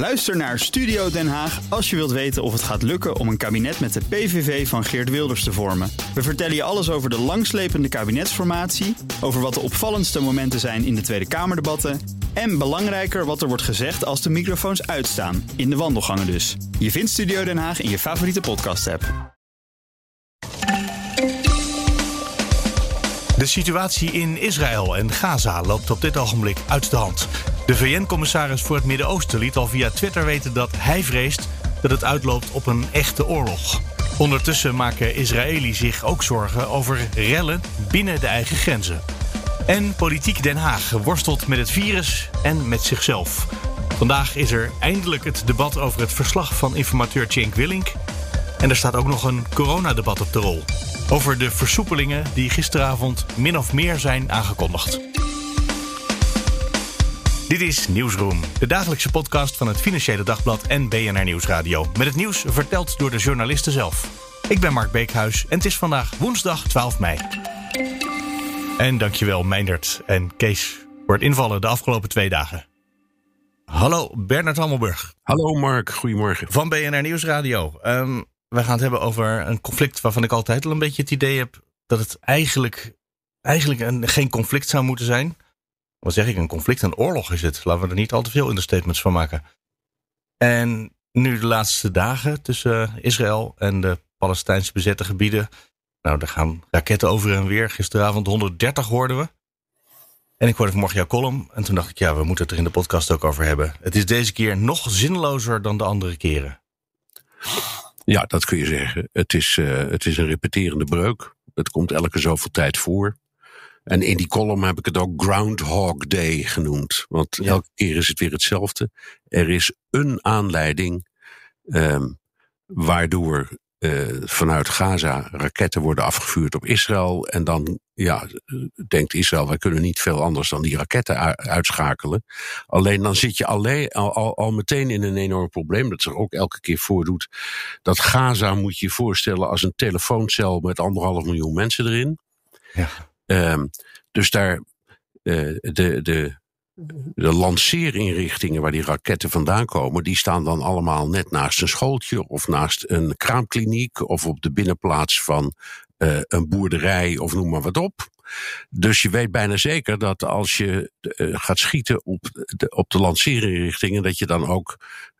Luister naar Studio Den Haag als je wilt weten of het gaat lukken om een kabinet met de PVV van Geert Wilders te vormen. We vertellen je alles over de langslepende kabinetsformatie, over wat de opvallendste momenten zijn in de Tweede Kamerdebatten en belangrijker wat er wordt gezegd als de microfoons uitstaan, in de wandelgangen dus. Je vindt Studio Den Haag in je favoriete podcast-app. De situatie in Israël en Gaza loopt op dit ogenblik uit de hand. De VN-commissaris voor het Midden-Oosten liet al via Twitter weten dat hij vreest dat het uitloopt op een echte oorlog. Ondertussen maken Israëli zich ook zorgen over rellen binnen de eigen grenzen. En politiek Den Haag worstelt met het virus en met zichzelf. Vandaag is er eindelijk het debat over het verslag van informateur Cenk Willink. En er staat ook nog een coronadebat op de rol. Over de versoepelingen die gisteravond min of meer zijn aangekondigd. Dit is Nieuwsroom, de dagelijkse podcast van het Financiële Dagblad en BNR Nieuwsradio. Met het nieuws verteld door de journalisten zelf. Ik ben Mark Beekhuis en het is vandaag woensdag 12 mei. En dankjewel Meindert en Kees voor het invallen de afgelopen twee dagen. Hallo Bernard Hammelburg. Hallo Mark, goedemorgen. Van BNR Nieuwsradio. Um, we gaan het hebben over een conflict waarvan ik altijd al een beetje het idee heb dat het eigenlijk, eigenlijk een, geen conflict zou moeten zijn. Wat zeg ik, een conflict, een oorlog is het. Laten we er niet al te veel understatements van maken. En nu de laatste dagen tussen Israël en de Palestijnse bezette gebieden. Nou, daar gaan raketten over en weer. Gisteravond 130 hoorden we. En ik hoorde vanmorgen jouw column. En toen dacht ik, ja, we moeten het er in de podcast ook over hebben. Het is deze keer nog zinlozer dan de andere keren. Ja, dat kun je zeggen. Het is, uh, het is een repeterende breuk. Het komt elke zoveel tijd voor. En in die column heb ik het ook Groundhog Day genoemd. Want ja. elke keer is het weer hetzelfde. Er is een aanleiding um, waardoor uh, vanuit Gaza raketten worden afgevuurd op Israël. En dan ja, denkt Israël, wij kunnen niet veel anders dan die raketten uitschakelen. Alleen dan zit je alleen, al, al, al meteen in een enorm probleem, dat zich ook elke keer voordoet. Dat Gaza moet je je voorstellen als een telefooncel met anderhalf miljoen mensen erin. Ja. Um, dus daar, uh, de, de, de lanceerinrichtingen waar die raketten vandaan komen, die staan dan allemaal net naast een schooltje of naast een kraamkliniek of op de binnenplaats van uh, een boerderij of noem maar wat op. Dus je weet bijna zeker dat als je uh, gaat schieten op de, op de lanceerinrichtingen, dat je dan ook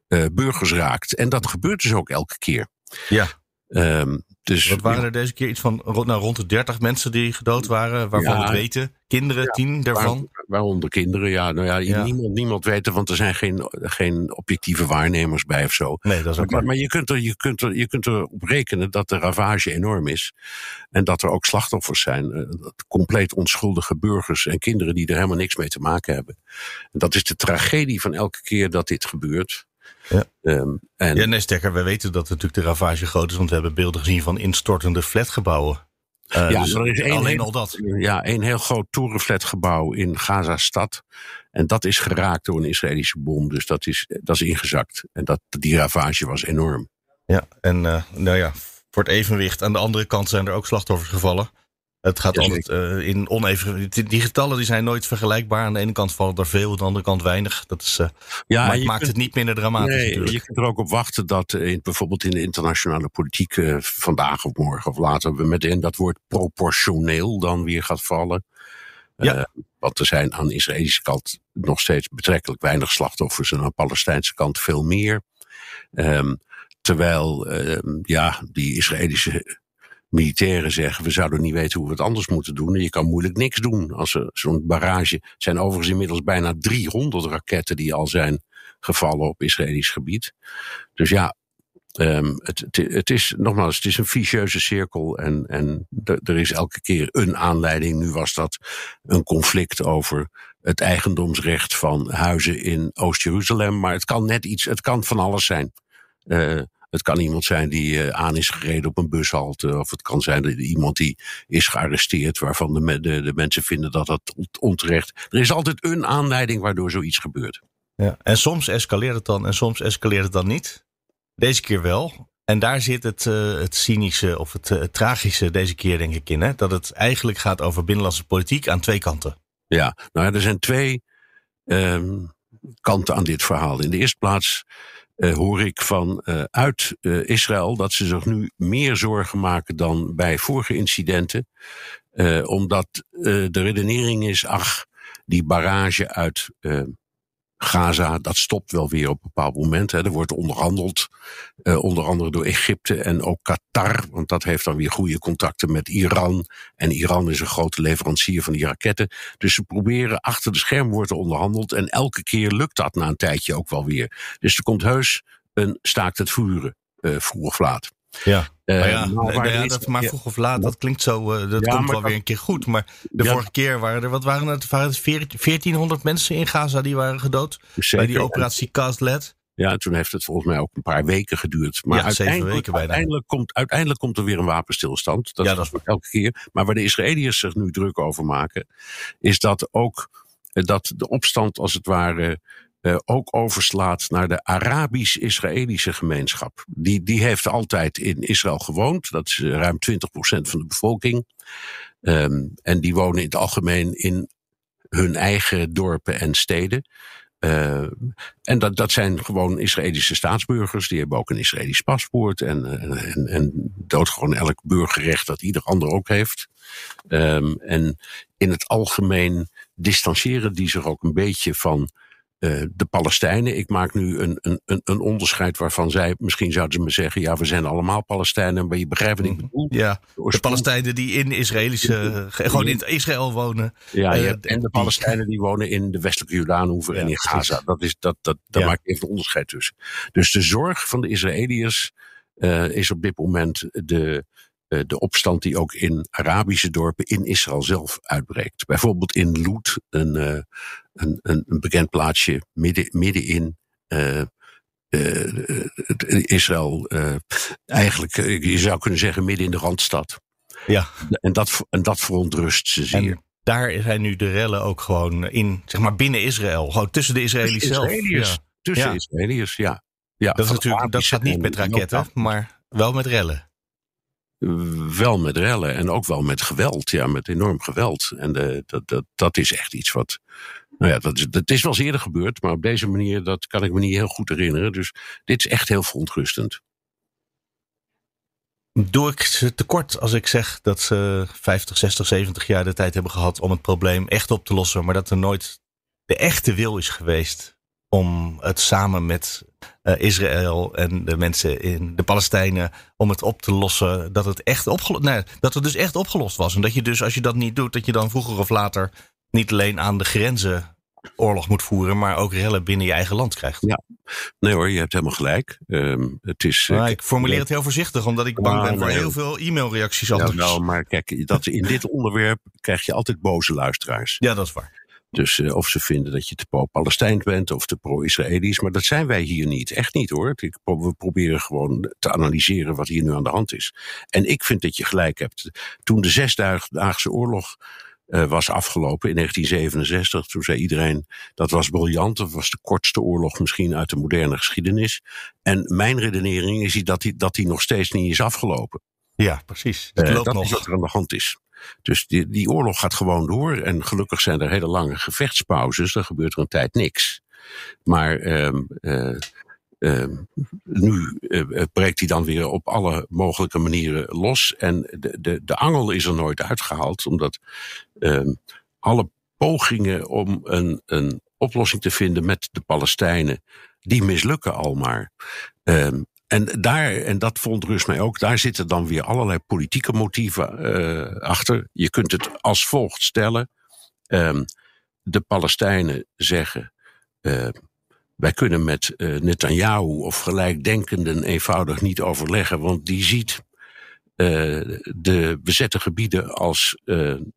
uh, burgers raakt. En dat gebeurt dus ook elke keer. Ja. Um, dus, Wat waren er deze keer iets van nou, rond de 30 mensen die gedood waren, waarvan ja, we het weten? Kinderen, ja, tien daarvan? Waaronder kinderen, ja. Nou ja, Niemand, niemand weet want er zijn geen, geen objectieve waarnemers bij of zo. Nee, dat is ook maar, maar je, kunt er, je, kunt er, je kunt erop rekenen dat de ravage enorm is. En dat er ook slachtoffers zijn. Uh, compleet onschuldige burgers en kinderen die er helemaal niks mee te maken hebben. En dat is de tragedie van elke keer dat dit gebeurt. Ja. Um, en ja, nee, sterker, we weten dat natuurlijk de ravage groot is, want we hebben beelden gezien van instortende flatgebouwen. Uh, ja, dus er is één, alleen heel, al dat. Ja, een heel groot toerenflatgebouw in Gaza-stad. En dat is geraakt door een Israëlische bom. Dus dat is, dat is ingezakt. En dat, die ravage was enorm. Ja, en uh, nou ja, voor het evenwicht. Aan de andere kant zijn er ook slachtoffers gevallen. Het gaat altijd uh, in oneven. Die getallen die zijn nooit vergelijkbaar. Aan de ene kant vallen er veel, aan de andere kant weinig. Dat is, uh, ja, maar het maakt kunt, het niet minder dramatisch. Nee, natuurlijk. je kunt er ook op wachten dat in, bijvoorbeeld in de internationale politiek uh, vandaag of morgen of later we meteen dat woord proportioneel dan weer gaat vallen. Ja. want er zijn aan de Israëlische kant nog steeds betrekkelijk weinig slachtoffers en aan de Palestijnse kant veel meer. Um, terwijl ehm, ja, die Israëlische militairen zeggen, we zouden niet weten hoe we het anders moeten doen. En je kan moeilijk niks doen. Als er zo'n barrage, zijn overigens inmiddels bijna 300 raketten die al zijn gevallen op Israëlisch gebied. Dus ja, um, het, het, is nogmaals, het is een vicieuze cirkel en, en er is elke keer een aanleiding. Nu was dat een conflict over het eigendomsrecht van huizen in Oost-Jeruzalem. Maar het kan net iets, het kan van alles zijn. Uh, het kan iemand zijn die uh, aan is gereden op een bushalte. Of het kan zijn dat iemand die is gearresteerd waarvan de, de, de mensen vinden dat dat onterecht. Er is altijd een aanleiding waardoor zoiets gebeurt. Ja, en soms escaleert het dan en soms escaleert het dan niet. Deze keer wel. En daar zit het, uh, het cynische of het, uh, het, tragische deze keer denk ik in. Hè? Dat het eigenlijk gaat over binnenlandse politiek aan twee kanten. Ja, nou er zijn twee um, kanten aan dit verhaal. In de eerste plaats uh, hoor ik van uh, uit uh, Israël dat ze zich nu meer zorgen maken dan bij vorige incidenten. omdat de redenering is, ach, die barrage uit Gaza, dat stopt wel weer op een bepaald moment. Hè. Er wordt onderhandeld, uh, onder andere door Egypte en ook Qatar, want dat heeft dan weer goede contacten met Iran. En Iran is een grote leverancier van die raketten. Dus ze proberen achter de scherm wordt er onderhandeld en elke keer lukt dat na een tijdje ook wel weer. Dus er komt heus een staakt het vuren, uh, vroeg of laat. Ja. Maar ja, maar, ja, dat, maar vroeg of laat, dat klinkt zo, uh, dat komt wel weer een keer goed. Maar de vorige keer waren er, wat waren het? Waren het 1400 mensen in Gaza die waren gedood? Zeker. Bij die operatie Cast Led. Ja, toen heeft het volgens mij ook een paar weken geduurd. Maar ja, uiteindelijk, weken uiteindelijk, komt, uiteindelijk komt er weer een wapenstilstand. Dat, ja, dat is elke keer. Maar waar de Israëliërs zich nu druk over maken, is dat ook dat de opstand als het ware uh, ook overslaat naar de Arabisch-Israëlische gemeenschap. Die, die heeft altijd in Israël gewoond. Dat is eh, ruim 20% van de bevolking. Um, en die wonen in het algemeen in hun eigen dorpen en steden. Uh, en dat, dat zijn gewoon Israëlische staatsburgers. Die hebben ook een Israëlisch paspoort. En, en, en doodgewoon elk burgerrecht dat ieder ander ook heeft. Um, en in het algemeen distancieren die zich ook een beetje van uh, de Palestijnen. Ik maak nu een, een, een onderscheid waarvan zij, misschien zouden ze me zeggen, ja, we zijn allemaal Palestijnen, maar je begrijpt wat ik mhm. bedoel. Ja, de, Palestijnen die in Israëlische, gewoon in Israël wonen. Ja, uh, en de Palestijnen die wonen in de westelijke Jordaanhoever ja, en in Gaza. Dat is, dat, dat, daar ja. maak ik even een onderscheid tussen. Dus de zorg van de Israëliërs uh, is op dit moment de, de opstand die ook in Arabische dorpen in Israël zelf uitbreekt. Bijvoorbeeld in Loet, een, een, een, een bekend plaatsje midden, middenin uh, uh, Israël. Uh, eigenlijk, je zou kunnen zeggen, midden in de randstad. Ja. En dat, en dat verontrust ze zeer. En daar zijn nu de rellen ook gewoon in, zeg maar binnen Israël. Gewoon tussen de Israëli's zelf. Ja. Tussen ja. Israëliërs, ja. ja. Dat, is natuurlijk, dat gaat niet met raketten, maar wel met rellen wel met rellen en ook wel met geweld. Ja, met enorm geweld. En de, dat, dat, dat is echt iets wat. Nou ja, dat is, dat is wel eens eerder gebeurd, maar op deze manier, dat kan ik me niet heel goed herinneren. Dus dit is echt heel verontrustend. Doe ik ze tekort als ik zeg dat ze 50, 60, 70 jaar de tijd hebben gehad om het probleem echt op te lossen, maar dat er nooit de echte wil is geweest om het samen met uh, Israël en de mensen in de Palestijnen om het op te lossen. Dat het echt opgelost, nee, dat het dus echt opgelost was. En dat je dus als je dat niet doet, dat je dan vroeger of later niet alleen aan de grenzen oorlog moet voeren, maar ook rellen binnen je eigen land krijgt. Ja, nee hoor, je hebt helemaal gelijk. Um, het is, uh, ik formuleer het heel voorzichtig, omdat ik bang ben voor heel veel e-mailreacties. Ja, nou, maar kijk, dat, in dit onderwerp krijg je altijd boze luisteraars. Ja, dat is waar. Dus uh, of ze vinden dat je te pro-Palestijn bent of te pro-Israëli's. Maar dat zijn wij hier niet. Echt niet hoor. We proberen gewoon te analyseren wat hier nu aan de hand is. En ik vind dat je gelijk hebt. Toen de Zesdaagse Oorlog uh, was afgelopen in 1967. Toen zei iedereen dat was briljant. Dat was de kortste oorlog misschien uit de moderne geschiedenis. En mijn redenering is dat die, dat die nog steeds niet is afgelopen. Ja, precies. Uh, dat nog. is wat er aan de hand is. Dus die, die oorlog gaat gewoon door. En gelukkig zijn er hele lange gevechtspauzes. Dan gebeurt er een tijd niks. Maar um, uh, uh, nu uh, breekt hij dan weer op alle mogelijke manieren los. En de, de, de angel is er nooit uitgehaald, omdat ehm, alle pogingen om een, een oplossing te vinden met de Palestijnen, die mislukken al maar. Um, en daar, en dat vond Rus mij ook, daar zitten dan weer allerlei politieke motieven uh, achter. Je kunt het als volgt stellen. De Palestijnen zeggen, uh, wij kunnen met uh, Netanyahu of gelijkdenkenden eenvoudig niet overleggen, want die ziet de bezette gebieden als een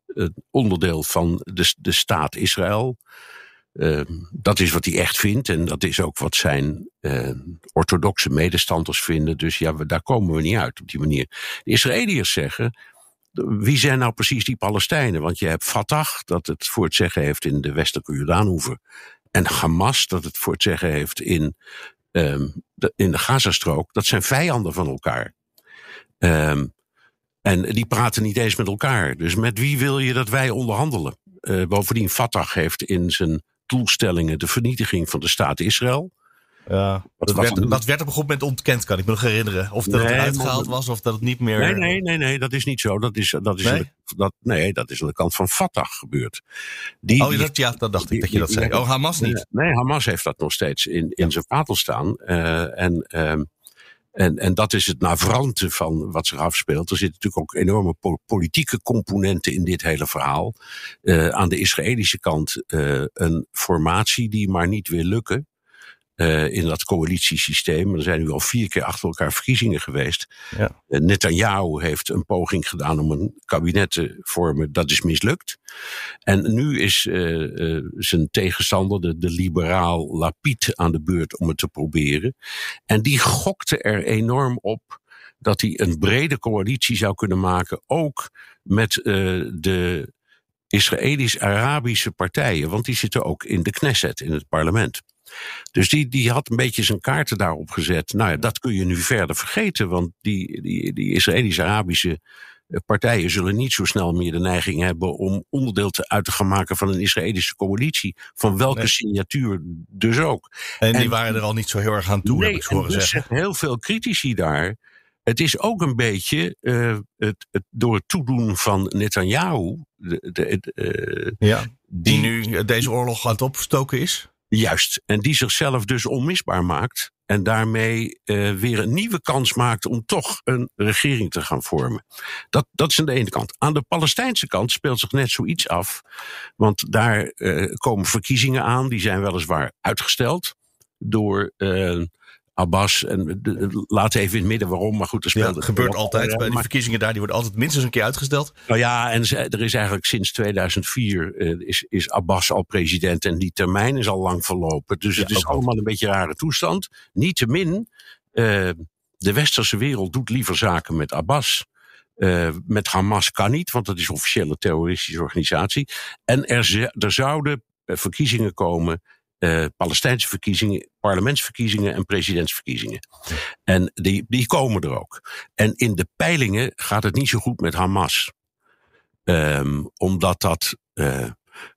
onderdeel van de, de staat Israël. Uh, dat is wat hij echt vindt en dat is ook wat zijn uh, orthodoxe medestanders vinden. Dus ja, daar komen we niet uit op die manier. De Israëliërs zeggen, wie zijn nou precies die Palestijnen? Want je hebt Fatah, dat het voor het zeggen heeft in de westelijke Jordaanhoever. En Hamas, dat het voor het zeggen heeft in, um, de, in de Gazastrook. Dat zijn vijanden van elkaar. Um, en die praten niet eens met elkaar. Dus met wie wil je dat wij onderhandelen? Uh, bovendien, Fatah heeft in zijn doelstellingen de vernietiging van de staat Israël. Ja, dat, werd, dat werd op een goed moment ontkend, kan ik me nog herinneren. Of dat het uitgehaald was, of dat het niet meer... Nee, nee, nee, nee dat is niet zo. Dat is, dat is, nee? Aan, de, dat, nee, dat is aan de kant van Fatah gebeurd. Die, oh, dat, ja, dat dacht ik dat je dat zei. Oh, Hamas niet? Nee, Hamas heeft dat nog steeds in, in zijn vatel staan. Uh, en... Uh, en, en dat is het navrante van wat zich afspeelt. Er zitten natuurlijk ook enorme politieke componenten in dit hele verhaal. Uh, aan de Israëlische kant uh, een formatie die maar niet wil lukken. Uh, in dat coalitiesysteem. Er zijn nu al vier keer achter elkaar verkiezingen geweest. Ja. Uh, Netanyahu heeft een poging gedaan om een kabinet te vormen. Dat is mislukt. En nu is uh, zijn tegenstander, de, de liberaal Lapid, aan de beurt om het te proberen. En die gokte er enorm op dat hij een brede coalitie zou kunnen maken. Ook met de Israëlisch-Arabische partijen. Want die zitten ook in de Knesset, in het parlement. Dus die, die had een beetje zijn kaarten daarop gezet. Nou ja, dat kun je nu verder vergeten, want die, die, die Israëlisch-Arabische eh, partijen zullen niet zo snel meer de neiging hebben om onderdeel te, uit te gaan maken van een Israëlische coalitie. Van welke signatuur dus ook. En, die waren er al niet zo heel erg aan toe, nee, heb ik horen dus zeggen. heel veel critici daar. Het is ook een beetje uh, het, het, door het toedoen van Netanyahu. De, de, uh, ja, die, die nu deze oorlog aan het opstoken is? Juist. En die zichzelf dus onmisbaar maakt. En daarmee uh, weer een nieuwe kans maakt om toch een regering te gaan vormen. Dat, dat is aan de ene kant. Aan de Palestijnse kant speelt zich net zoiets af. Want daar uh, komen verkiezingen aan. Die zijn weliswaar uitgesteld door uh, Abbas. En laat even in het midden waarom, maar goed, er speelt. Ja, gebeurt altijd. Bij die verkiezingen daar, die worden altijd minstens een keer uitgesteld. Nou ja, en er is eigenlijk sinds 2004 uh, is, is Abbas al president en die termijn is al lang verlopen. Dus het is allemaal een beetje een rare toestand. Niettemin, uh, de westerse wereld doet liever zaken met Abbas. Uh, met Hamas kan niet, want dat is een terroristische organisatie. En er, er zouden verkiezingen komen uh, Palestijnse verkiezingen, parlementsverkiezingen en presidentsverkiezingen. En die, die komen er ook. En in de peilingen gaat het niet zo goed met Hamas. Um, omdat dat uh,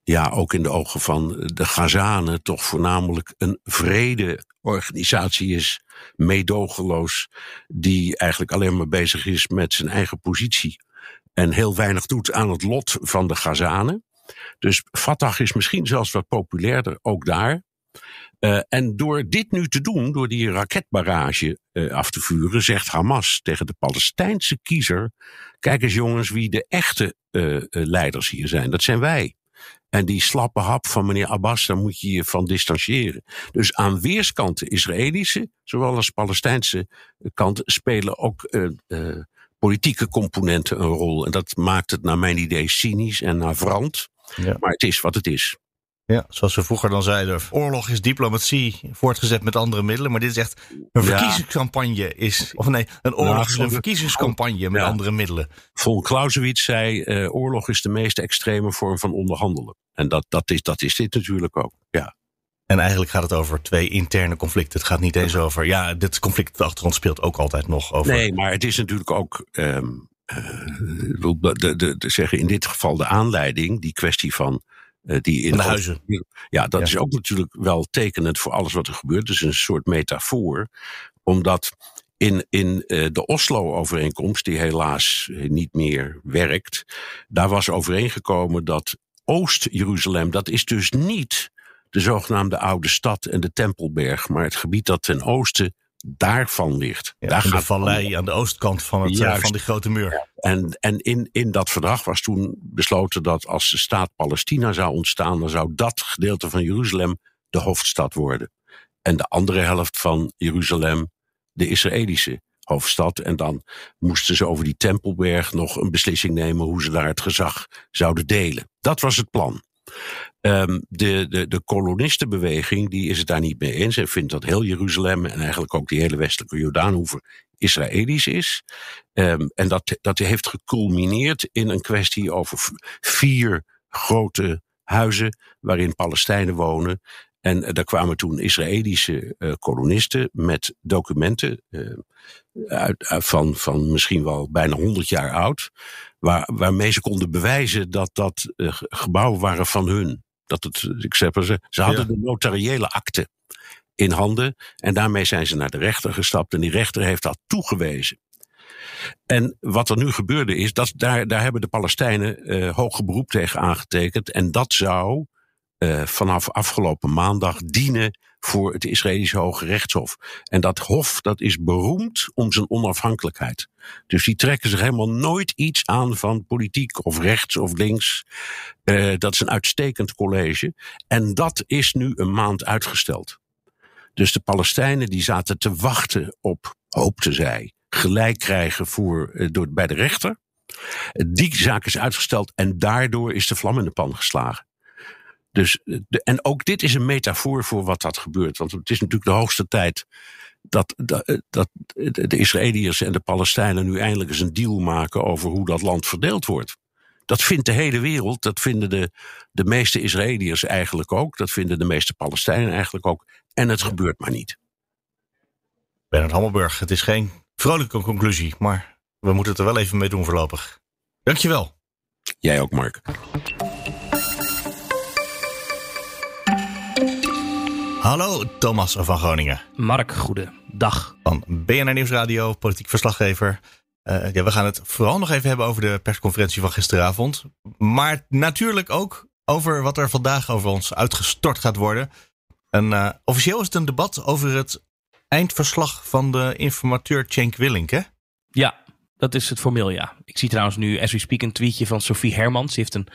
ja, ook in de ogen van de Gazanen toch voornamelijk een vredeorganisatie is, meedogenloos, die eigenlijk alleen maar bezig is met zijn eigen positie en heel weinig doet aan het lot van de Gazanen. Dus Fatah is misschien zelfs wat populairder, ook daar. Uh, en door dit nu te doen, door die raketbarrage uh, af te vuren, zegt Hamas tegen de Palestijnse kiezer: Kijk eens jongens wie de echte uh, leiders hier zijn. Dat zijn wij. En die slappe hap van meneer Abbas, daar moet je je van distancieren. Dus aan weerskanten, Israëlische, zowel als Palestijnse kant, spelen ook politieke componenten een rol. En dat maakt het naar mijn idee cynisch en navrant. Ja. Maar het is wat het is. Ja, zoals we vroeger dan zeiden, oorlog is diplomatie voortgezet met andere middelen. Maar dit is echt een verkiezingscampagne. Is, of nee, een oorlog is een verkiezingscampagne met andere middelen. Vol Clausewitz zei, uh, oorlog is de meest extreme vorm van onderhandelen. En dat, dat, is, dat is dit natuurlijk ook, ja. En eigenlijk gaat het over twee interne conflicten. Het gaat niet eens over, ja, dit conflict achter ons speelt ook altijd nog over. Nee, maar het is natuurlijk ook, um, uh, de, de, de, zeggen in dit geval de aanleiding, die kwestie van uh, die in de huizen. Ja, dat is ook natuurlijk wel tekenend voor alles wat er gebeurt. Dus een soort metafoor. Omdat in, in uh, de Oslo-overeenkomst, die helaas niet meer werkt, daar was overeengekomen dat Oost-Jeruzalem, dat is dus niet de zogenaamde oude stad en de Tempelberg, maar het gebied dat ten oosten daarvan ligt. Ja, Daar gaat de vallei aan de oostkant van, het, uh, van die grote muur. En, en in, in dat verdrag was toen besloten dat als de staat Palestina zou ontstaan, dan zou dat gedeelte van Jeruzalem de hoofdstad worden. En de andere helft van Jeruzalem de Israëlische hoofdstad. En dan moesten ze over die Tempelberg nog een beslissing nemen hoe ze daar het gezag zouden delen. Dat was het plan. Um, de, de, de kolonistenbeweging die is het daar niet mee eens en vindt dat heel Jeruzalem en eigenlijk ook die hele westelijke Jordaanhoever Israëlisch is. Um, en dat, dat heeft geculmineerd in een kwestie over vier grote huizen waarin Palestijnen wonen. En uh, daar kwamen toen Israëlische uh, kolonisten met documenten uit, van, van misschien wel bijna 100 jaar oud, waar, waarmee ze konden bewijzen dat dat gebouwen waren van hun. Dat het, ik zeg maar, ze, ze hadden de notariële akte in handen. En daarmee zijn ze naar de rechter gestapt. En die rechter heeft dat toegewezen. En wat er nu gebeurde is, dat daar, daar hebben de Palestijnen uh, hoge beroep tegen aangetekend. En dat zou uh, vanaf afgelopen maandag dienen voor het Israëlische Hoge Rechtshof. En dat hof dat is beroemd om zijn onafhankelijkheid. Dus die trekken zich helemaal nooit iets aan van politiek of rechts of links. Uh, dat is een uitstekend college. En dat is nu een maand uitgesteld. Dus de Palestijnen die zaten te wachten op, hoopten zij, gelijk krijgen voor, uh, door, bij de rechter. Die zaak is uitgesteld en daardoor is de vlam in de pan geslagen. Dus, de, en ook dit is een metafoor voor wat dat gebeurt. Want het is natuurlijk de hoogste tijd dat, dat, dat de Israëliërs en de Palestijnen nu eindelijk eens een deal maken over hoe dat land verdeeld wordt. Dat vindt de hele wereld, dat vinden de, de meeste Israëliërs eigenlijk ook, dat vinden de meeste Palestijnen eigenlijk ook. En het gebeurt maar niet. Bernard Hammelburg, het is geen vrolijke conclusie, maar we moeten het er wel even mee doen voorlopig. Dankjewel. Jij ook, Mark. Hallo Thomas van Groningen. Mark, goedendag. Van BNR Nieuwsradio, politiek verslaggever. Uh, ja, we gaan het vooral nog even hebben over de persconferentie van gisteravond. Maar natuurlijk ook over wat er vandaag over ons uitgestort gaat worden. En, uh, officieel is het een debat over het eindverslag van de informateur Cenk Willink, hè? Ja, dat is het formeel, ja. Ik zie trouwens nu, as we speak, een tweetje van Sophie Hermans. Ze heeft een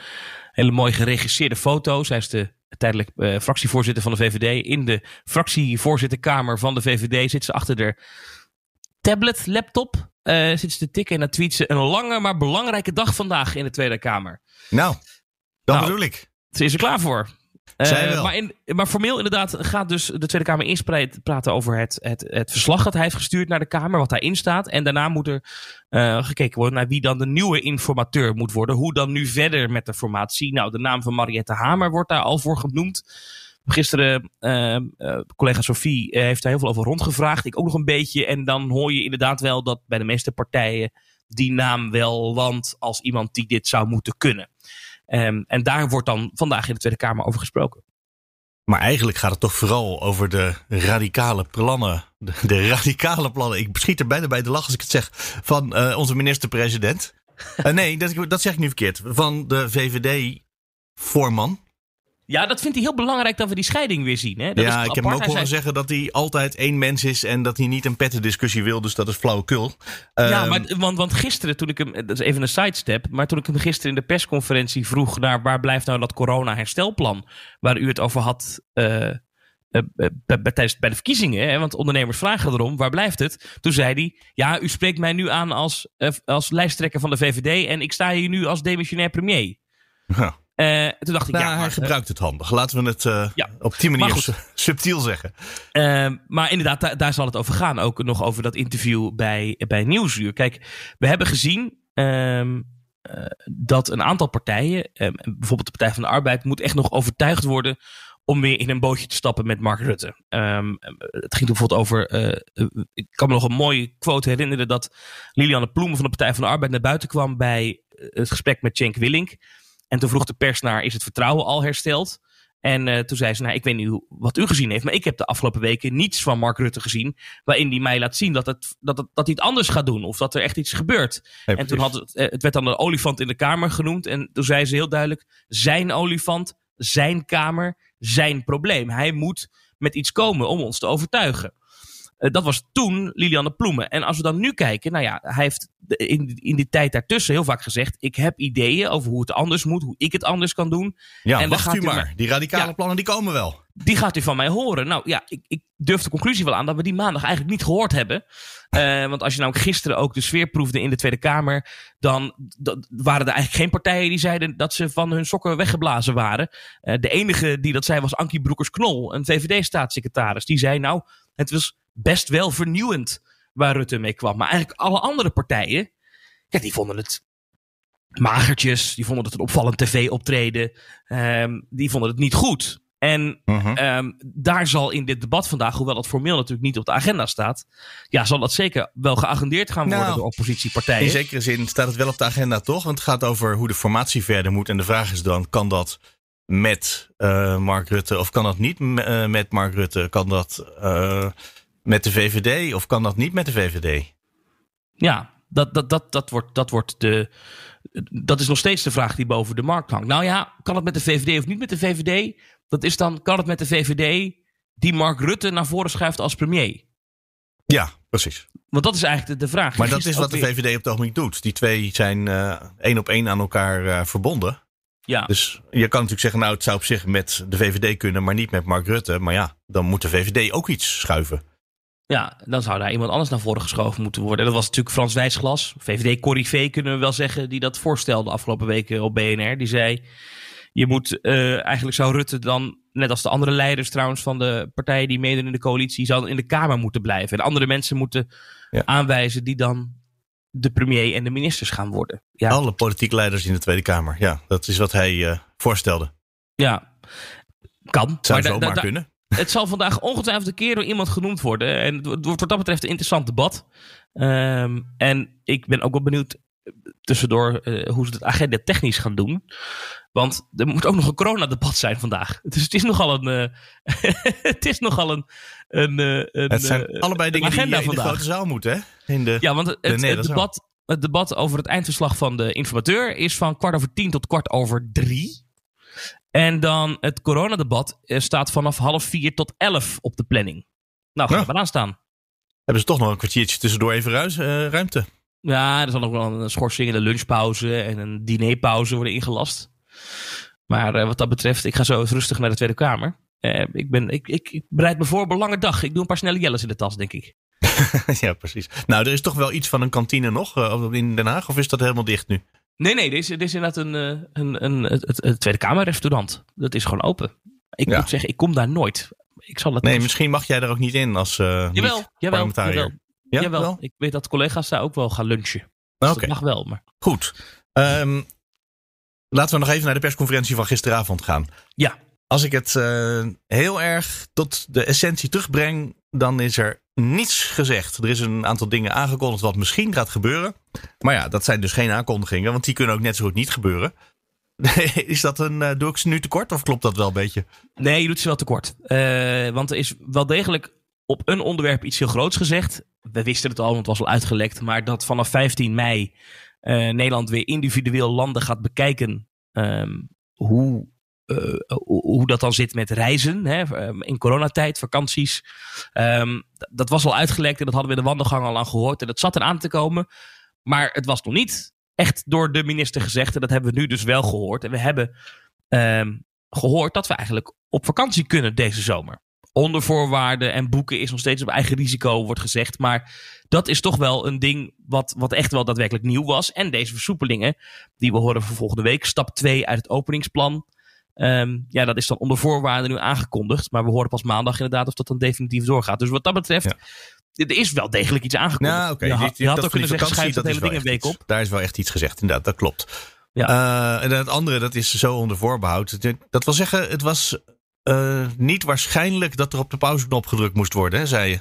hele mooi geregisseerde foto. Zij is de tijdelijk uh, fractievoorzitter van de VVD. In de fractievoorzitterkamer van de VVD zit ze achter de tablet, laptop. Uh, zit ze te tikken en dan tweet ze een lange maar belangrijke dag vandaag in de Tweede Kamer. Nou, dat nou, bedoel ik. Ze is er klaar voor. Uh, maar, in, maar, formeel inderdaad gaat dus de Tweede Kamer eerst praten over het, het, het verslag dat hij heeft gestuurd naar de Kamer, wat daarin staat. En daarna moet er uh, gekeken worden naar wie dan de nieuwe informateur moet worden. Hoe dan nu verder met de formatie. Nou, de naam van Mariette Hamer wordt daar al voor genoemd. Gisteren, uh, collega Sophie heeft daar heel veel over rondgevraagd. Ik ook nog een beetje. En dan hoor je inderdaad wel dat bij de meeste partijen die naam wel landt als iemand die dit zou moeten kunnen. Um, en daar wordt dan vandaag in de Tweede Kamer over gesproken. Maar eigenlijk gaat het toch vooral over de radicale plannen. De, radicale plannen. Ik schiet er bijna bij de lach als ik het zeg. Van uh, onze minister-president. uh, nee, dat, dat zeg ik nu verkeerd. Van de VVD-voorman. Ja, dat vindt hij heel belangrijk dat we die scheiding weer zien. Hè? Dat ja, ik heb hem ook horen zeggen dat hij altijd één mens is en dat hij niet een pettendiscussie wil. Dus dat is flauwekul. Ja, um, maar, want, want gisteren toen ik hem, dat is even een sidestep, maar toen ik hem gisteren in de persconferentie vroeg naar waar blijft nou dat corona-herstelplan waar u het over had uh, uh, bij, tijdens, bij de verkiezingen. Hè? Want ondernemers vragen erom, waar blijft het? Toen zei hij, ja, u spreekt mij nu aan als, als lijsttrekker van de VVD en ik sta hier nu als demissionair premier. Ja. Uh, toen dacht ik, nou, ja, hij maar, gebruikt het handig. Laten we het uh, ja, op die manier subtiel zeggen. Uh, maar inderdaad, daar, daar zal het over gaan. Ook nog over dat interview bij, bij Nieuwsuur. Kijk, we hebben gezien ehm, dat een aantal partijen, ehm, bijvoorbeeld de Partij van de Arbeid, moet echt nog overtuigd worden om weer in een bootje te stappen met Mark Rutte. Um, het ging bijvoorbeeld over. Uh, ik kan me nog een mooie quote herinneren dat Lilianne Ploemen van de Partij van de Arbeid naar buiten kwam bij het gesprek met Cenk Willink. En toen vroeg de pers naar, is het vertrouwen al hersteld? En uh, toen zei ze, nou, ik weet niet wat u gezien heeft, maar ik heb de afgelopen weken niets van Mark Rutte gezien, waarin hij mij laat zien dat, het, dat, het, dat hij het anders gaat doen, of dat er echt iets gebeurt. En toen had het, het werd dan een olifant in de kamer genoemd, en toen zei ze heel duidelijk, zijn olifant, zijn kamer, zijn probleem. Hij moet met iets komen om ons te overtuigen. Uh, dat was toen Lilianne Ploemen. En als we dan nu kijken, nou ja, hij heeft in, in die tijd daartussen heel vaak gezegd: Ik heb ideeën over hoe het anders moet, hoe ik het anders kan doen. Ja, en wacht u maar. maar. Die radicale ja, plannen die komen wel. Die gaat u van mij horen. Nou ja, ik, ik durf de conclusie wel aan dat we die maandag eigenlijk niet gehoord hebben. Uh, want als je nou gisteren ook de sfeer proefde in de Tweede Kamer, dan dat, waren er eigenlijk geen partijen die zeiden dat ze van hun sokken weggeblazen waren. Uh, de enige die dat zei was Ankie Broekers-Knol, een VVD-staatssecretaris. Die zei nou, het was best wel vernieuwend waar Rutte mee kwam. Maar eigenlijk alle andere partijen, ja, die vonden het magertjes. Die vonden het een opvallend tv-optreden. Um, die vonden het niet goed. En -huh. um, daar zal in dit debat vandaag, hoewel dat formeel natuurlijk niet op de agenda staat, ja, zal dat zeker wel geagendeerd gaan worden nou, door oppositiepartijen. In zekere zin staat het wel op de agenda, toch? Want het gaat over hoe de formatie verder moet. En de vraag is dan, kan dat met uh, Mark Rutte of kan dat niet uh, met Mark Rutte? Kan dat uh, met de VVD of kan dat niet met de VVD? Ja, dat, dat, dat, dat, wordt, dat wordt de. Dat is nog steeds de vraag die boven de markt hangt. Nou ja, kan het met de VVD of niet met de VVD? Dat is dan, kan het met de VVD die Mark Rutte naar voren schuift als premier? Ja, precies. Want dat is eigenlijk de, de vraag. Maar dat is wat de VVD op het ogenblik doet. Die twee zijn uh, één op één aan elkaar uh, verbonden. Ja. Dus je kan natuurlijk zeggen, nou, het zou op zich met de VVD kunnen, maar niet met Mark Rutte. Maar ja, dan moet de VVD ook iets schuiven. Ja, dan zou daar iemand anders naar voren geschoven moeten worden. Dat was natuurlijk Frans Wijsglas, VVD-corrivé kunnen we wel zeggen, die dat voorstelde afgelopen weken op BNR. Die zei, je moet, uh, eigenlijk zou Rutte dan, net als de andere leiders trouwens van de partijen die meedoen in de coalitie, zou in de Kamer moeten blijven. En andere mensen moeten ja. aanwijzen die dan de premier en de ministers gaan worden. Ja. Alle politieke leiders in de Tweede Kamer. Ja, dat is wat hij uh, voorstelde. Ja, kan. Zou maar zomaar kunnen. Het zal vandaag ongetwijfeld een keer door iemand genoemd worden. En het wordt wat dat betreft een interessant debat. Um, en ik ben ook wel benieuwd tussendoor uh, hoe ze het agenda technisch gaan doen. Want er moet ook nog een coronadebat zijn vandaag. Dus het is nogal een. Uh, het is nogal een. een, een het zijn allebei dingen die in de grote zaal moeten, hè? In de, ja, want het, het, het debat, het debat over het eindverslag van de informateur is van kwart over tien tot kwart over drie. En dan het coronadebat staat vanaf half vier tot elf op de planning. Nou, gaan we ja. staan. Hebben ze toch nog een kwartiertje tussendoor even ruis, uh, ruimte? Ja, er zal ook wel een schorsing en een lunchpauze en een dinerpauze worden ingelast. Maar uh, wat dat betreft, ik ga zo eens rustig naar de Tweede Kamer. Uh, ik, ben, ik, ik, ik, bereid me voor op een lange dag. Ik doe een paar snelle jelles in de tas, denk ik. ja, precies. Nou, er is toch wel iets van een kantine nog in Den Haag? Of is dat helemaal dicht nu? Nee, nee, dit is, dit is inderdaad een, een, een, het, het Tweede Kamerrestaurant. Dat is gewoon open. Ik ja. moet zeggen, ik kom daar nooit. Ik zal het nee, misschien mag jij daar ook niet in als uh, jawel, jawel, jawel, ja, jawel. Wel? Ik weet dat collega's daar ook wel gaan lunchen. Dus okay. dat mag wel. Maar... Goed. Um, laten we nog even naar de persconferentie van gisteravond gaan. Ja. Als ik het uh, heel erg tot de essentie terugbreng, dan is er niets gezegd. Er is een aantal dingen aangekondigd wat misschien gaat gebeuren. Maar ja, dat zijn dus geen aankondigingen, want die kunnen ook net zo goed niet gebeuren. is dat een, uh, doe ik ze nu tekort of klopt dat wel een beetje? Nee, je doet ze wel tekort. Uh, want er is wel degelijk op een onderwerp iets heel groots gezegd. We wisten het al, want het was al uitgelekt. Maar dat vanaf 15 mei uh, Nederland weer individueel landen gaat bekijken. Um, hoe, uh, hoe dat dan zit met reizen hè, in coronatijd, vakanties. Um, dat was al uitgelekt en dat hadden we in de wandelgang al aan gehoord. En dat zat eraan te komen. Maar het was nog niet echt door de minister gezegd. En dat hebben we nu dus wel gehoord. En we hebben um, gehoord dat we eigenlijk op vakantie kunnen deze zomer onder voorwaarden en boeken is nog steeds op eigen risico, wordt gezegd. Maar dat is toch wel een ding wat, wat echt wel daadwerkelijk nieuw was. En deze versoepelingen, die we horen voor volgende week, stap 2 uit het openingsplan. Um, ja, dat is dan onder voorwaarden nu aangekondigd. Maar we horen pas maandag inderdaad of dat dan definitief doorgaat. Dus wat dat betreft, ja. er is wel degelijk iets aangekondigd. Nou, okay. je, had, je had ook kunnen zeggen, schrijf dat hele ding een week op. Daar is wel echt iets gezegd, inderdaad, dat klopt. Ja. Uh, en het andere, dat is zo onder voorbehoud. Dat wil zeggen, het was uh, niet waarschijnlijk dat er op de pauzeknop gedrukt moest worden, hè, zei je.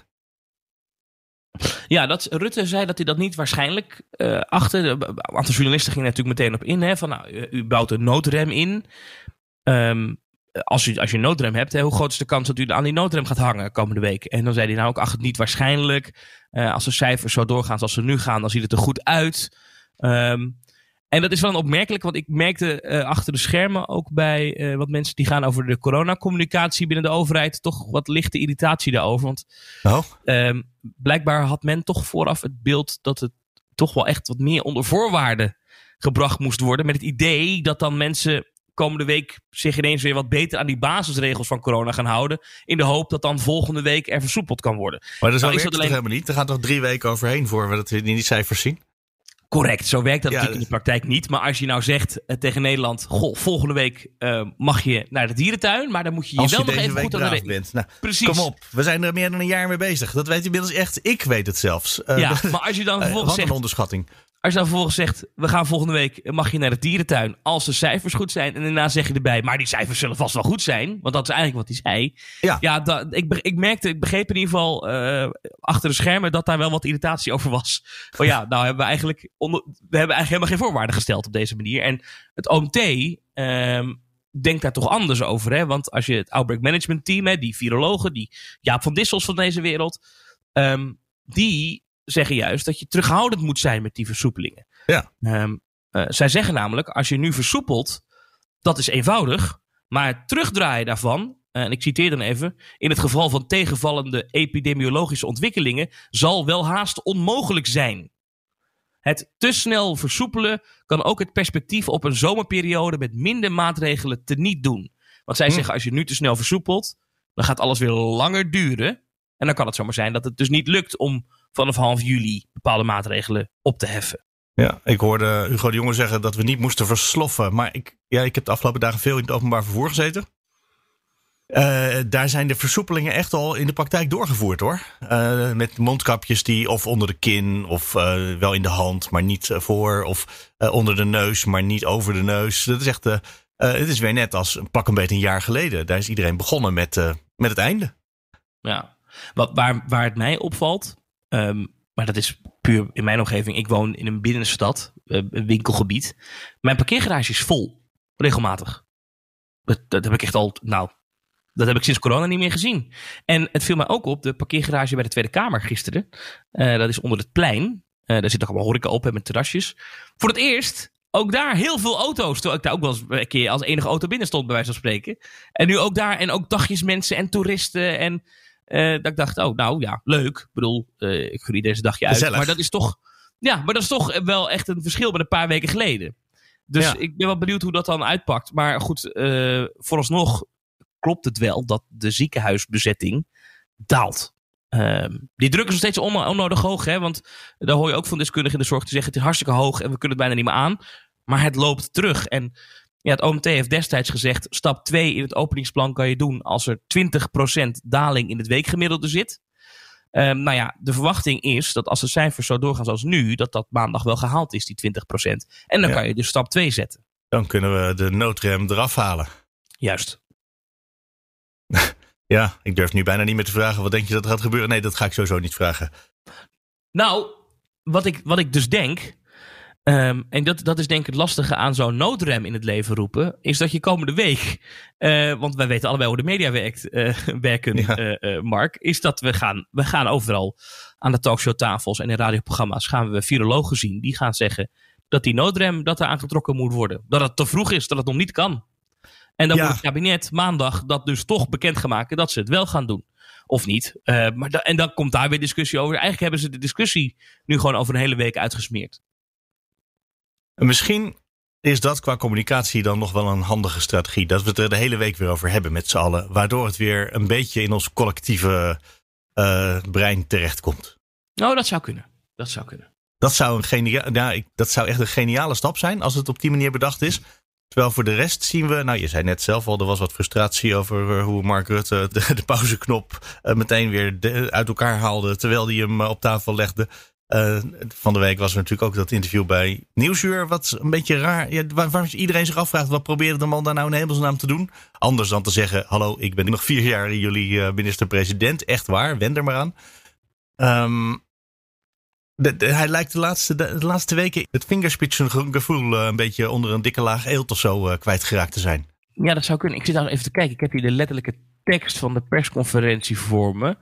Ja, dat, Rutte zei dat hij dat niet waarschijnlijk uh, achtte. Een aantal journalisten gingen natuurlijk meteen op in. Hè, van, nou, u bouwt een noodrem in. Um, als, u, als je een noodrem hebt, hè, hoe groot is de kans dat u aan die noodrem gaat hangen komende week? En dan zei hij nou ook, ach, het niet waarschijnlijk. Uh, als de cijfers zo doorgaan zoals ze nu gaan, dan ziet het er goed uit. Um, en dat is wel opmerkelijk, want ik merkte uh, achter de schermen ook bij uh, wat mensen die gaan over de coronacommunicatie binnen de overheid toch wat lichte irritatie daarover. Want oh. um, blijkbaar had men toch vooraf het beeld dat het toch wel echt wat meer onder voorwaarden gebracht moest worden. Met het idee dat dan mensen komende week zich ineens weer wat beter aan die basisregels van corona gaan houden. In de hoop dat dan volgende week er versoepeld kan worden. Maar dat nou, is dat alleen... toch helemaal niet? Er gaat toch drie weken overheen voor we dat in die cijfers zien? Correct, zo werkt dat ja, natuurlijk in de praktijk niet. Maar als je nou zegt uh, tegen Nederland: Goh, volgende week uh, mag je naar de dierentuin, maar dan moet je je als wel je nog even goed aan de bent. Nou, Precies. Kom op, we zijn er meer dan een jaar mee bezig. Dat weet inmiddels echt. Ik weet het zelfs. Uh, ja, maar als je dan vervolgens wat zegt. een onderschatting. Als je dan vervolgens zegt, we gaan volgende week, mag je naar de dierentuin als de cijfers goed zijn. En daarna zeg je erbij, maar die cijfers zullen vast wel goed zijn. Want dat is eigenlijk wat hij zei. Ja, ja dat, ik, ik merkte, ik begreep in ieder geval uh, achter de schermen dat daar wel wat irritatie over was. Van ja, nou hebben we eigenlijk, onder, we hebben eigenlijk helemaal geen voorwaarden gesteld op deze manier. En het OMT, um, denkt daar toch anders over. Hè? Want als je het Outbreak Management Team, hè, die virologen, die Jaap van Dissels van deze wereld, ehm, die zeggen juist dat je terughoudend moet zijn met die versoepelingen. Ja. Ehm, eh, zij zeggen namelijk, als je nu versoepelt, dat is eenvoudig. Maar het terugdraaien daarvan, eh, en ik citeer dan even, in het geval van tegenvallende epidemiologische ontwikkelingen, zal wel haast onmogelijk zijn. Het te snel versoepelen kan ook het perspectief op een zomerperiode met minder maatregelen teniet doen. Want zij Hm. zeggen, als je nu te snel versoepelt, dan gaat alles weer langer duren. En dan kan het zomaar zijn dat het dus niet lukt om vanaf half juli bepaalde maatregelen op te heffen. Ja, ik hoorde Hugo de Jonge zeggen dat we niet moesten versloffen. Maar ik, ja, ik heb de afgelopen dagen veel in het openbaar vervoer gezeten. Eh, daar zijn de versoepelingen echt al in de praktijk doorgevoerd hoor. Eh, met mondkapjes die of onder de kin of eh, wel in de hand, maar niet voor. Of onder de neus, maar niet over de neus. Dat is echt, het is weer net als pak een beetje een jaar geleden. Daar is iedereen begonnen met, met het einde. Ja. Wat, waar, waar het mij opvalt, ehm, maar dat is puur in mijn omgeving. Ik woon in een binnenstad, eh, een winkelgebied. Mijn parkeergarage is vol, regelmatig. Dat, heb ik echt al, nou, dat heb ik sinds corona niet meer gezien. En het viel mij ook op, de parkeergarage bij de Tweede Kamer gisteren. eh, dat is onder het plein. Eh, daar zit ook allemaal horeca op hè, met terrasjes. Voor het eerst, ook daar heel veel auto's. Terwijl ik daar ook wel eens een keer als enige auto binnen stond, bij wijze van spreken. En nu ook daar, en ook dagjes mensen en toeristen. En eh, dat ik dacht, oh, nou ja, leuk. Ik bedoel, eh, ik gun deze dagje uit. Gezellig. Maar dat is toch, ja, maar dat is toch wel echt een verschil met een paar weken geleden. Dus Ja. ik ben wel benieuwd hoe dat dan uitpakt. Maar goed, eh, vooralsnog klopt het wel dat de ziekenhuisbezetting daalt. Ehm, die druk is nog steeds on- onnodig hoog, hè? want daar hoor je ook van deskundigen in de zorg te zeggen: het is hartstikke hoog en we kunnen het bijna niet meer aan. Maar het loopt terug. En ja, het OMT heeft destijds gezegd: stap 2 in het openingsplan kan je doen als er 20% daling in het weekgemiddelde zit. Ehm, nou ja, de verwachting is dat als de cijfers zo doorgaan zoals nu, dat dat maandag wel gehaald is, die 20%. En dan Ja. kan je dus stap 2 zetten. Dan kunnen we de noodrem eraf halen. Juist. Ja, ik durf nu bijna niet meer te vragen. Wat denk je dat er gaat gebeuren? Nee, dat ga ik sowieso niet vragen. Nou, wat ik, wat ik dus denk. Ehm, en dat, dat is denk ik het lastige aan zo'n noodrem in het leven roepen. Is dat je komende week. eh, want wij weten allebei hoe de media werkt, eh, werken, Ja. eh, Mark. Is dat we gaan, we gaan overal aan de talkshowtafels en in radioprogramma's. gaan we virologen zien. Die gaan zeggen dat die noodrem dat er aangetrokken moet worden. Dat het te vroeg is, dat het nog niet kan. En dan Ja. wordt het kabinet maandag dat dus toch bekendgemaakt dat ze het wel gaan doen. Of niet. Maar da- en dan komt daar weer discussie over. Eigenlijk hebben ze de discussie nu gewoon over een hele week uitgesmeerd. En misschien is dat qua communicatie dan nog wel een handige strategie. Dat we het er de hele week weer over hebben met z'n allen. Waardoor het weer een beetje in ons collectieve eh, brein terechtkomt. Nou, dat zou kunnen. Dat zou kunnen. Dat zou, een genia nou, ik, dat zou echt een geniale stap zijn als het op die manier bedacht is. Terwijl voor de rest zien we, nou je zei net zelf al, er was wat frustratie over eh, hoe Mark Rutte de, de pauzeknop eh, meteen weer de- uit elkaar haalde terwijl hij hem op tafel legde. Eh, van de week was er natuurlijk ook dat interview bij Nieuwsuur, wat een beetje raar, ja, waar, waar iedereen zich afvraagt, wat probeerde de man daar nou in hemelsnaam te doen? Anders dan te zeggen, hallo, ik ben nog vier jaar jullie eh, minister-president, echt waar, wend er maar aan. Ehm, hij lijkt de laatste, de, laatste weken het vingerspitsengevoel eh, een beetje onder een dikke laag eelt of zo kwijtgeraakt te zijn. Ja, dat zou kunnen. Ik zit daar even te kijken. Ik heb hier de letterlijke tekst van de persconferentie voor me.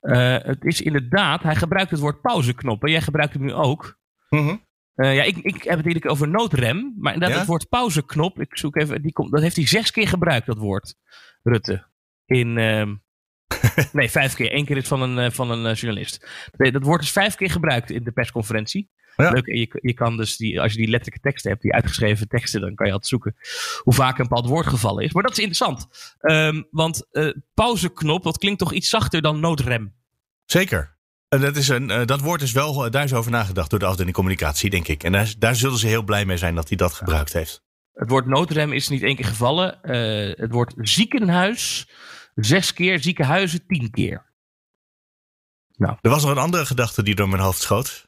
Eh, het is inderdaad, hij gebruikt het woord pauzeknop. En jij gebruikt hem nu ook. Eh, ja, ik, ik heb het natuurlijk over noodrem. Maar inderdaad, Ja? het woord pauzeknop. Ik zoek even. Die komt, dat heeft hij zes keer gebruikt, dat woord. Rutte. In. ehm, nee, vijf keer. Eén keer is van een, eh, van een journalist. Nee, dat woord is vijf keer gebruikt in de persconferentie. Ja. Leuk. Je, je kan dus die, als je die letterlijke teksten hebt, die uitgeschreven teksten, dan kan je altijd zoeken hoe vaak een bepaald woord gevallen is. Maar dat is interessant. Ehm, want eh, pauzeknop, dat klinkt toch iets zachter dan noodrem. Zeker. En dat, is een, eh, dat woord is wel, eh, daar is over nagedacht door de afdeling communicatie, denk ik. En daar, daar zullen ze heel blij mee zijn dat hij dat gebruikt heeft. Het woord noodrem is niet één keer gevallen. Het woord ziekenhuis zes keer, ziekenhuizen tien keer. Er was nog een andere gedachte die door mijn hoofd schoot.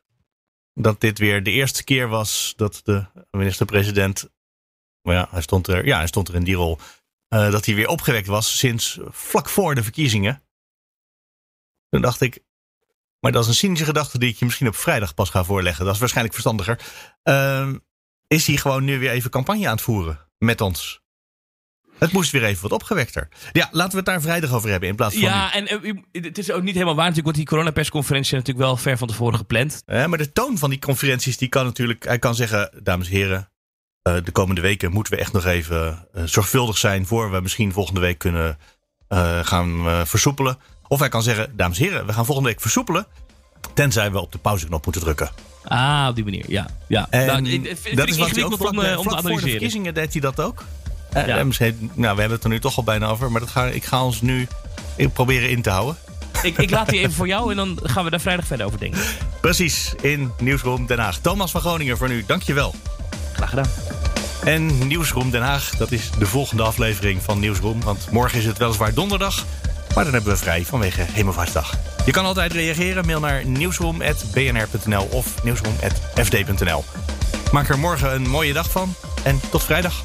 Dat dit weer de eerste keer was dat de minister-president. Maar ja, hij stond er, ja, hij stond er in die rol. eh, dat hij weer opgewekt was sinds vlak voor de verkiezingen. Toen dacht ik. Maar dat is een cynische gedachte die ik je misschien op vrijdag pas ga voorleggen. Dat is waarschijnlijk verstandiger. Ehm, is hij gewoon nu weer even campagne aan het voeren met ons? Het moest weer even wat opgewekter. Ja, laten we het daar vrijdag over hebben in plaats van. Ja, en uh, het is ook niet helemaal waar natuurlijk, want die coronapersconferentie is natuurlijk wel ver van tevoren gepland. Uh, maar de toon van die conferenties, die kan natuurlijk. Hij kan zeggen, dames en heren, uh, de komende weken moeten we echt nog even zorgvuldig zijn voor we misschien volgende week kunnen gaan versoepelen. Of hij kan zeggen, dames en heren, we gaan volgende week versoepelen. Tenzij we op de pauzeknop moeten drukken. Ah, op die manier, ja. ja. En nou, dat is wat hij ook vlak, om, om te voor de verkiezingen deed hij dat ook. Uh, ja. misschien, nou, we hebben het er nu toch al bijna over, maar dat ga, ik ga ons nu proberen in te houden. Ik, ik laat die even voor jou en dan gaan we daar vrijdag verder over denken. Precies, in Nieuwsroom Den Haag. Thomas van Groningen voor nu, dankjewel. Graag gedaan. En Nieuwsroom Den Haag, dat is de volgende aflevering van Nieuwsroom. Want morgen is het weliswaar donderdag, maar dan hebben we vrij vanwege Hemelvaartsdag. Je kan altijd reageren. Mail naar nieuwsroom.bnr.nl of nieuwsroom.fd.nl. Maak er morgen een mooie dag van en tot vrijdag.